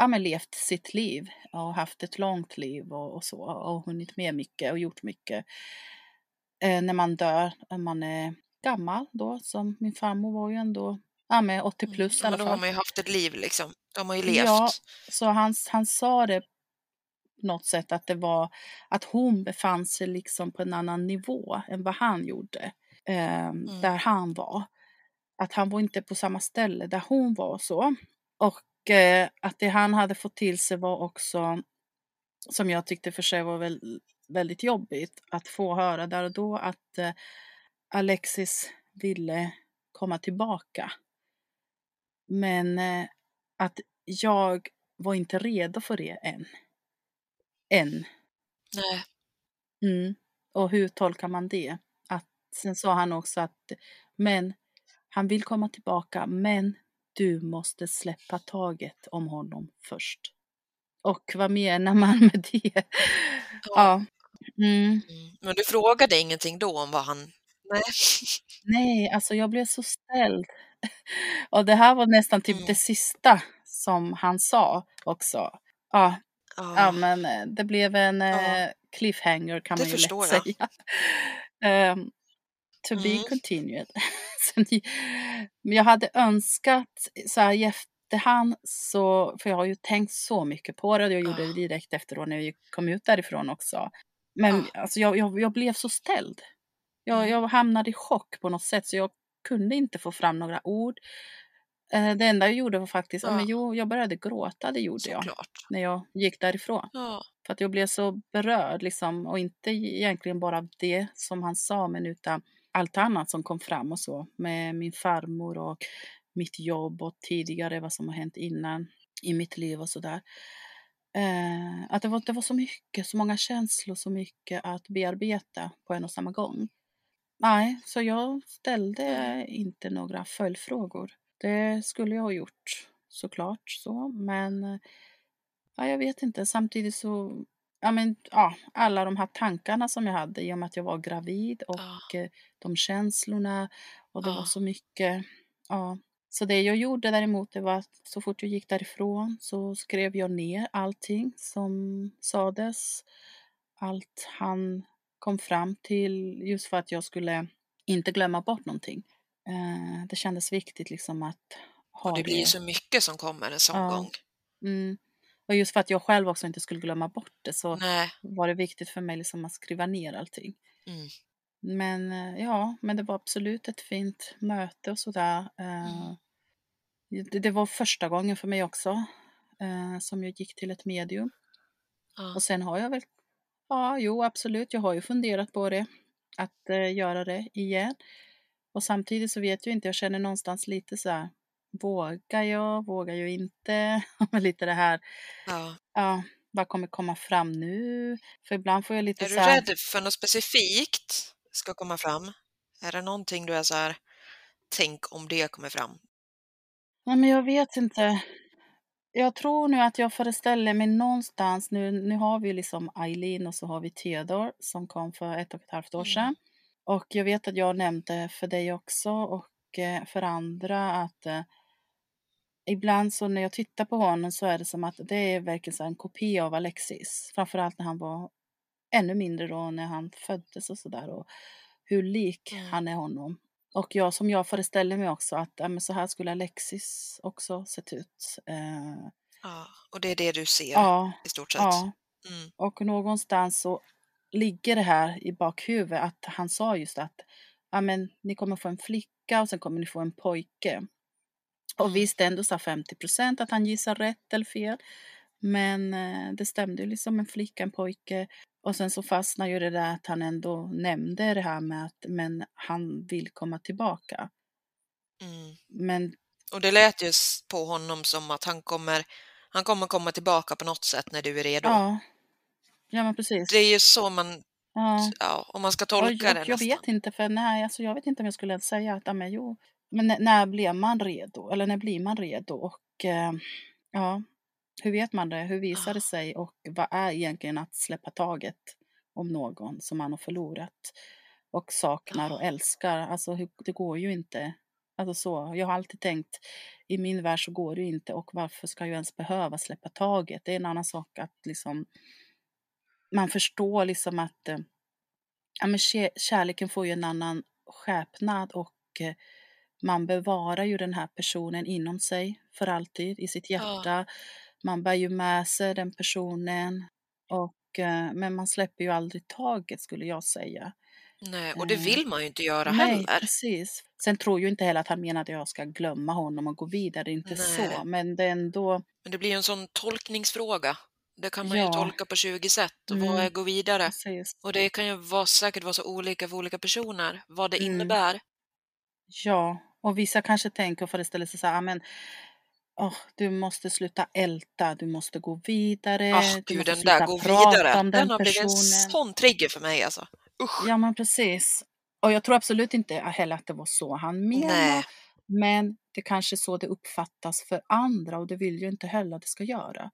ja, men levt sitt liv och haft ett långt liv och, och så och hunnit med mycket och gjort mycket. Eh, när man dör, när man är gammal då, som min farmor var ju ändå ja, med 80 mm, plus
i alla
fall.
Då har man ju haft ett liv liksom. De har ju levt.
Ja, så han, han sa det på något sätt att det var att hon befann sig liksom på en annan nivå än vad han gjorde. Eh, mm. Där han var. Att han var inte på samma ställe där hon var så. Och eh, att det han hade fått till sig var också, som jag tyckte för sig var väl, väldigt jobbigt, att få höra där och då att eh, Alexis ville komma tillbaka. Men eh, att jag var inte redo för det än. Än.
Nej.
Mm. Och hur tolkar man det? Att, sen sa han också att men han vill komma tillbaka men du måste släppa taget om honom först. Och vad menar man med det? Ja.
Mm. mm. Men du frågade ingenting då om vad han... Nej,
Nej alltså jag blev så ställd. Och det här var nästan typ mm. det sista som han sa också. Ja, ja. ja men eh, det blev en ja. Eh, cliffhanger kan det man ju lätt jag. säga. um, to mm. be continued. Men jag hade önskat så här i efterhand så, för jag har ju tänkt så mycket på det och jag gjorde det ah. direkt efteråt när jag kom ut därifrån också. Men oh. alltså, jag, jag, jag, blev så ställd. Jag, mm. jag hamnade i chock på något sätt så jag kunde inte få fram några ord. Eh, det enda jag gjorde var faktiskt, ja. men jo, jag började gråta, det gjorde Såklart. jag. När jag gick därifrån. Ja. För att jag blev så berörd liksom och inte egentligen bara av det som han sa men utan allt annat som kom fram och så med min farmor och mitt jobb och tidigare vad som har hänt innan i mitt liv och sådär. Eh, att det var, det var så mycket, så många känslor, så mycket att bearbeta på en och samma gång. Nej, så jag ställde inte några följdfrågor. Det skulle jag ha gjort såklart så, men ja, jag vet inte. Samtidigt så ja, men, ja, alla de här tankarna som jag hade i och med att jag var gravid och oh. de känslorna Och det var
Ja.
så mycket, ja. Så det jag gjorde däremot, det var att så fort jag gick därifrån så skrev jag ner allting som sades. Allt han kom fram till, just för att jag skulle inte glömma bort någonting. Eh, det kändes viktigt liksom att ha
Och det blir ju så mycket som kommer en sån
Ja.
gång.
Mm. Och just för att jag själv också inte skulle glömma bort det så
Nej.
var det viktigt för mig liksom att skriva ner allting.
Mm.
Men eh, ja, men det var absolut ett fint möte och sådär. Eh,
Mm.
det, det var första gången för mig också eh, som jag gick till ett medium.
Ja.
Och sen har jag väl, ja jo absolut, jag har ju funderat på det, att eh, göra det igen. Och samtidigt så vet jag inte, jag känner någonstans lite så här, vågar jag, vågar jag inte? Lite det här,
Ja.
ja, vad kommer komma fram nu? För ibland får jag lite
Är du
så här,
rädd för något specifikt ska komma fram? Är det någonting du är så här, tänk om det kommer fram?
nej men jag vet inte. Jag tror nu att jag föreställer mig någonstans, nu, nu har vi liksom Eileen och så har vi Theodor som kom för ett och ett halvt år
Mm.
sedan. Och jag vet att jag nämnde för dig också och eh, för andra att eh, ibland så när jag tittar på honom så är det som att det är verkligen så en kopia av Alexis. Framförallt när han var ännu mindre då när han föddes och sådär och hur lik
Mm.
han är honom. Och jag som jag föreställer mig också att men så här skulle Alexis också sett ut. Eh,
Ja. Och det är det du ser
ja,
i stort sett?
ja.
Mm.
Och någonstans så ligger det här i bakhuvudet att han sa just att ja, men, ni kommer få en flicka och sen kommer ni få en pojke. Och
Mm.
visst, ändå sa 50 procent att han gissar rätt eller fel. Men eh, det stämde ju liksom en flicka, en pojke. Och sen så fastnade ju det där att han ändå nämnde det här med att men han vill komma tillbaka.
Mm.
Men
Och det lät ju på honom som att han kommer, han kommer komma tillbaka på något sätt när du är redo.
ja, ja men precis.
Det är ju så man,
Ja.
ja, om man ska tolka
jag,
det
jag vet inte, för nej, alltså jag vet inte om jag skulle säga att men, jo, men när, när blir man redo? Eller när blir man redo? Och eh, ja, hur vet man det? Hur visar det
Ah.
sig? Och vad är egentligen att släppa taget om någon som man har förlorat och saknar och
Ja.
älskar? Alltså det går ju inte. Alltså så, jag har alltid tänkt i min värld så går det ju inte och varför ska jag ens behöva släppa taget? Det är en annan sak att liksom man förstår liksom att eh, ja, men kä- kärleken får ju en annan skepnad och eh, man bevarar ju den här personen inom sig för alltid i sitt
Ja.
Man bär ju med sig den personen och eh, men man släpper ju aldrig taget skulle jag säga.
Nej, och det
Eh,
vill man ju inte göra
Nej,
heller.
precis. Sen tror ju inte heller att han menar att jag ska glömma honom och gå vidare, inte så.
Nej.
Men det är ändå,
Men det blir ju en sån tolkningsfråga. Det kan man ju
ja,
tolka på 20 sätt. Och vad
mm,
är gå vidare?
precis.
Och det kan ju vara, säkert vara så olika för olika personer, vad det
Mm.
innebär.
Ja, och vissa kanske tänker och föreställer sig så här, "Ah, men åh, du måste sluta älta, du måste gå vidare, du
gud, den där gå vidare, den
den
har blivit en sån trigger för mig alltså. Usch!
Ja, men precis. Och jag tror absolut inte heller att det var så han menade, men det kanske är så det uppfattas för andra och det vill ju inte heller att det ska göra.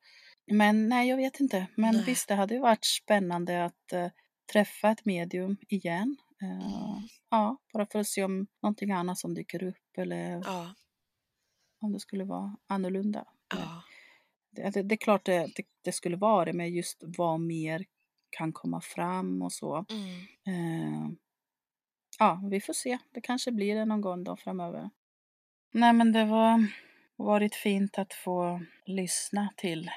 Men nej, jag vet inte. Men
nej.
visst, det hade ju varit spännande att eh, träffa ett medium igen. Eh,
Mm.
ja, bara för att se om någonting annat som dyker upp eller
Ja,
om det skulle vara annorlunda.
Ja.
det, det, det är klart det, det, skulle vara det, men just vad mer kan komma fram och så.
Mm.
Eh, ja, vi får se. Det kanske blir det någon gång då framöver. Nej, men det var varit fint att få lyssna till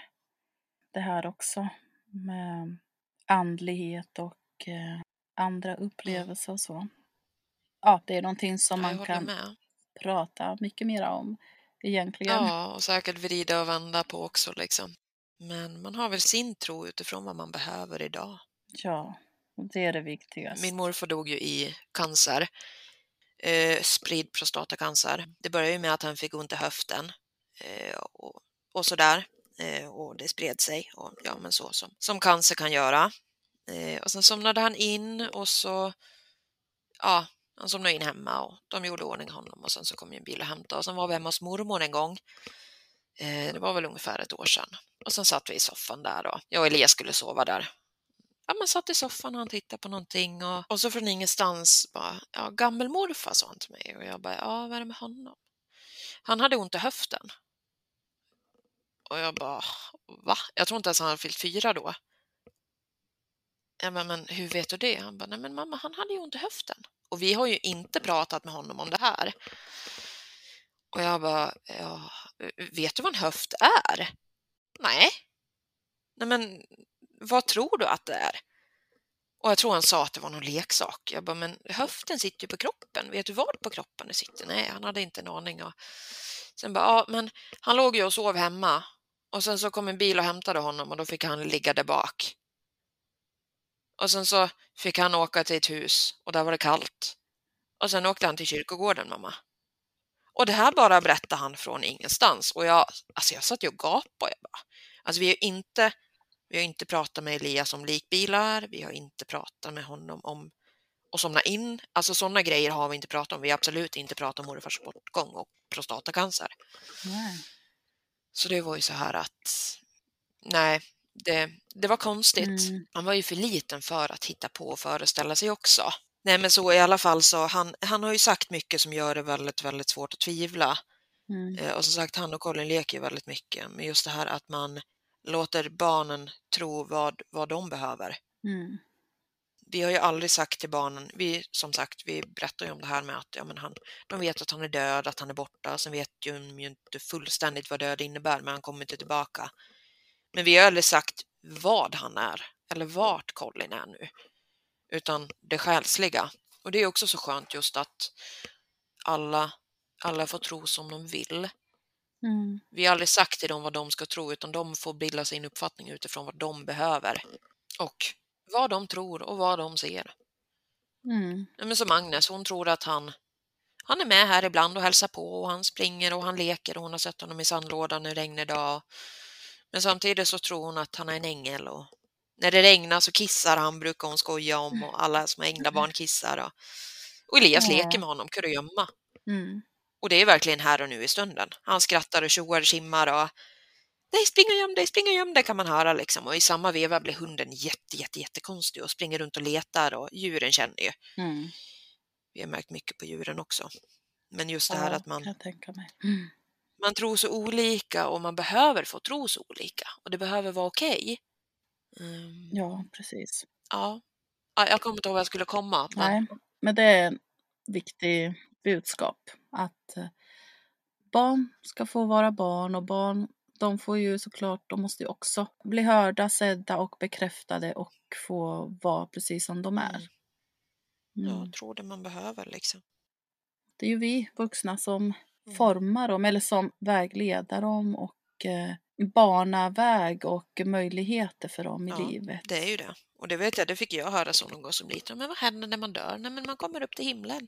det här också med andlighet och eh, andra upplevelser och så. Ja, det är någonting som man kan
med.
prata mycket mer om egentligen.
Ja, och säkert vrida och vända på också liksom. Men man har väl sin tro utifrån vad man behöver idag.
Ja, det är det viktigaste.
Min morfar dog ju i cancer, eh, spridd prostatacancer. Det började ju med att han fick ont i höften eh, och, och sådär. Eh, och det spred sig, och, ja men så som, som cancer kan göra. Eh, och sen somnade han in och så, ja, han somnade in hemma och de gjorde i ordning honom och sen så kom ju en bil och hämtade och sen var vi hemma hos mormor en gång. Eh, det var väl ungefär ett år sedan. Och sen satt vi i soffan där då. Jag och Elias skulle sova där. ja, man satt i soffan och han tittade på någonting och, och så från ingenstans bara, ja, gammelmorfar sa han till mig och jag bara, ja, vad är det med honom? Han hade ont i höften. Och jag bara, va? Jag tror inte ens han hade fyllt fyra då. Ja, men, men hur vet du det? Han bara, nej men mamma, han hade ju ont i höften. Och vi har ju inte pratat med honom om det här. Och jag bara, ja, vet du vad en höft är? Nej. Nej men vad tror du att det är? Och jag tror han sa att det var någon leksak. Jag bara, men höften sitter ju på kroppen. Vet du var på kroppen det sitter? Nej, han hade inte en aning. Och sen bara, ja, men han låg ju och sov hemma. Och sen så kom en bil och hämtade honom och då fick han ligga där bak. Och sen så fick han åka till ett hus och där var det kallt. Och sen åkte han till kyrkogården, mamma. Och det här bara berättade han från ingenstans. Och jag, alltså jag satt ju och gapade. Jag bara. Alltså vi har inte vi har inte pratat med Elias om likbilar, vi har inte pratat med honom om att somna in. Alltså sådana grejer har vi inte pratat om. Vi har absolut inte pratat om morfars bortgång och prostatacancer. Nej. Så det var ju så här att, nej, det, det var konstigt. Mm. Han var ju för liten för att hitta på och föreställa sig också. Nej men så i alla fall så han, han har ju sagt mycket som gör det väldigt, väldigt svårt att tvivla. Mm. Eh, och som sagt, han och Colin leker ju väldigt mycket. Men just det här att man låter barnen tro vad, vad de behöver. Mm. Vi har ju aldrig sagt till barnen, vi som sagt, vi berättar ju om det här med att ja, men han, de vet att han är död, att han är borta, sen vet de ju inte fullständigt vad död innebär, men han kommer inte tillbaka. Men vi har aldrig sagt vad han är eller vart Colin är nu, utan det själsliga. Och det är också så skönt just att alla, alla får tro som de vill. Mm. Vi har aldrig sagt till dem vad de ska tro, utan de får bilda sin uppfattning utifrån vad de behöver och vad de tror och vad de ser. Mm. Men som Agnes, hon tror att han, han är med här ibland och hälsar på och han springer och han leker och hon har sett honom i sandlådan en regnig dag. Men samtidigt så tror hon att han är en ängel och när det regnar så kissar han, brukar hon skoja om och alla små änglabarn kissar. Och, och Elias mm. leker med honom, kurragömma. Mm. Och det är verkligen här och nu i stunden. Han skrattar och tjoar och kimmar och Nej, spring och göm dig, spring och göm dig kan man höra liksom. Och i samma veva blir hunden jätte, jätte, jättekonstig och springer runt och letar och djuren känner ju. Mm. Vi har märkt mycket på djuren också. Men just det här att man, mm. Man tror så olika och man behöver få tro så olika och det behöver vara okej.
Okay. Mm. Ja, precis.
Ja, jag kommer inte ihåg var jag skulle komma.
Men... Nej, men det är en viktig budskap att eh, barn ska få vara barn och barn de får ju såklart, de måste ju också bli hörda, sedda och bekräftade och få vara precis som de är.
Mm. Jag tror det man behöver liksom.
Det är ju vi vuxna som mm. formar dem eller som vägleder dem och eh, bana väg och möjligheter för dem i ja, livet.
Det är ju det. Och det vet jag, det fick jag höra så någon gång som liten. Men vad händer när man dör? Nej, men man kommer upp till himlen.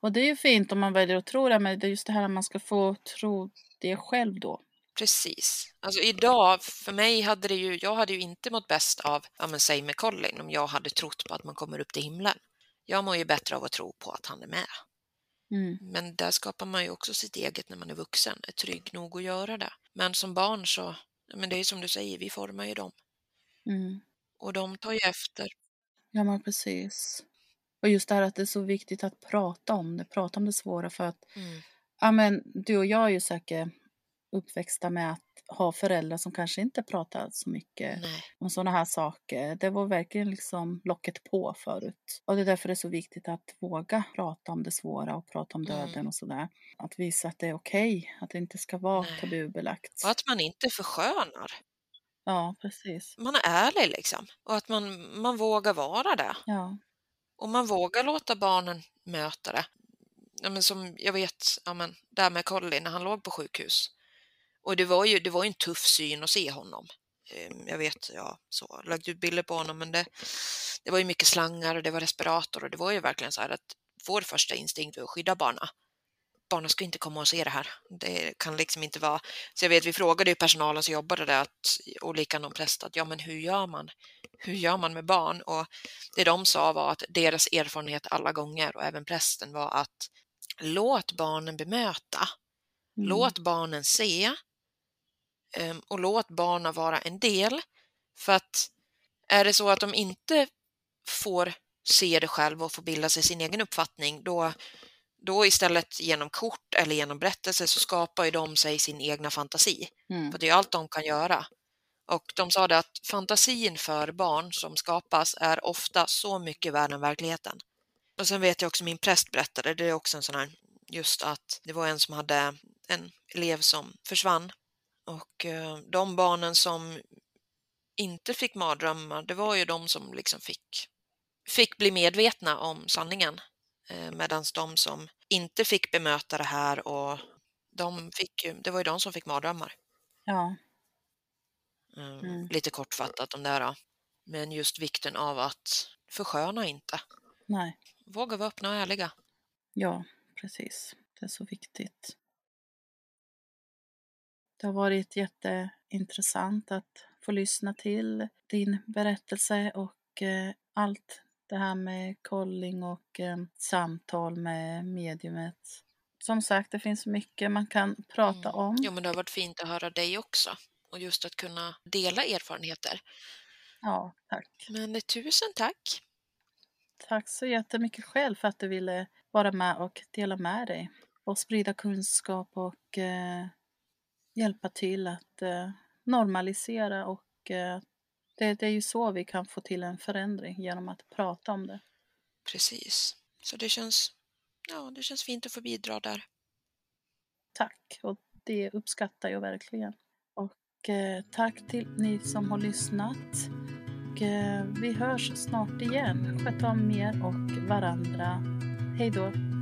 Och det är ju fint om man väljer att tro det, men det är just det här att man ska få tro det själv då.
Precis. Alltså idag, för mig hade det ju, jag hade ju inte mått bäst av, ja men säg med Colin, om jag hade trott på att man kommer upp till himlen. Jag mår ju bättre av att tro på att han är med. Mm. Men där skapar man ju också sitt eget när man är vuxen, är trygg nog att göra det. Men som barn så, men det är som du säger, vi formar ju dem. Mm. Och de tar ju efter.
Ja men precis. Och just det här att det är så viktigt att prata om det, prata om det svåra för att mm. ja, men, du och jag är ju säkert uppväxta med att ha föräldrar som kanske inte pratar så mycket Nej. om sådana här saker. Det var verkligen liksom locket på förut. Och det är därför det är så viktigt att våga prata om det svåra och prata om döden mm. och sådär. Att visa att det är okej, okay, att det inte ska vara Nej. tabubelagt.
Och att man inte förskönar.
Ja, precis.
Man är ärlig liksom. Och att man, man vågar vara det.
Ja.
Och man vågar låta barnen möta det. Ja, men som jag vet, ja, men, där med Colin när han låg på sjukhus. Och det var ju det var en tuff syn att se honom. Ehm, jag vet, ja, så lagt ut bilder på honom, men det, det var ju mycket slangar och det var respirator och det var ju verkligen så här att vår första instinkt var att skydda barnen. Barnen ska inte komma och se det här. Det kan liksom inte vara... Så jag vet, vi frågade ju personalen som jobbade där att, och lika någon präst att ja, men hur gör man? Hur gör man med barn? Och det de sa var att deras erfarenhet alla gånger och även prästen var att låt barnen bemöta. Mm. Låt barnen se och låt barnen vara en del. För att Är det så att de inte får se det själv och få bilda sig sin egen uppfattning, då, då istället genom kort eller genom berättelse så skapar ju de sig sin egna fantasi.
Mm.
För det är allt de kan göra. Och de sa det att fantasin för barn som skapas är ofta så mycket värre än verkligheten. Och sen vet jag också min präst berättade, det är också en sån här, just att det var en som hade en elev som försvann och eh, de barnen som inte fick mardrömmar, det var ju de som liksom fick, fick bli medvetna om sanningen. Eh, Medan de som inte fick bemöta det här och de fick det var ju de som fick mardrömmar.
Ja,
Mm.
Mm.
Lite kortfattat om det här. Då. Men just vikten av att försköna inte.
nej,
Våga vara öppna och ärliga.
ja, precis. Det är så viktigt. Det har varit jätteintressant att få lyssna till din berättelse och eh, allt det här med kolling och eh, samtal med mediumet. Som sagt, det finns mycket man kan prata
Mm.
om.
Jo, men det har varit fint att höra dig också. Och just att kunna dela erfarenheter.
Ja, tack.
Men eh, tusen tack!
Tack så jättemycket själv för att du ville vara med och dela med dig och sprida kunskap och eh, hjälpa till att eh, normalisera och eh, det, det är ju så vi kan få till en förändring genom att prata om det.
Precis. Så det känns, ja, det känns fint att få bidra där.
Tack och det uppskattar jag verkligen. Och eh, tack till ni som har lyssnat. Och, eh, vi hörs snart igen. Sköt om er och varandra. Hej då!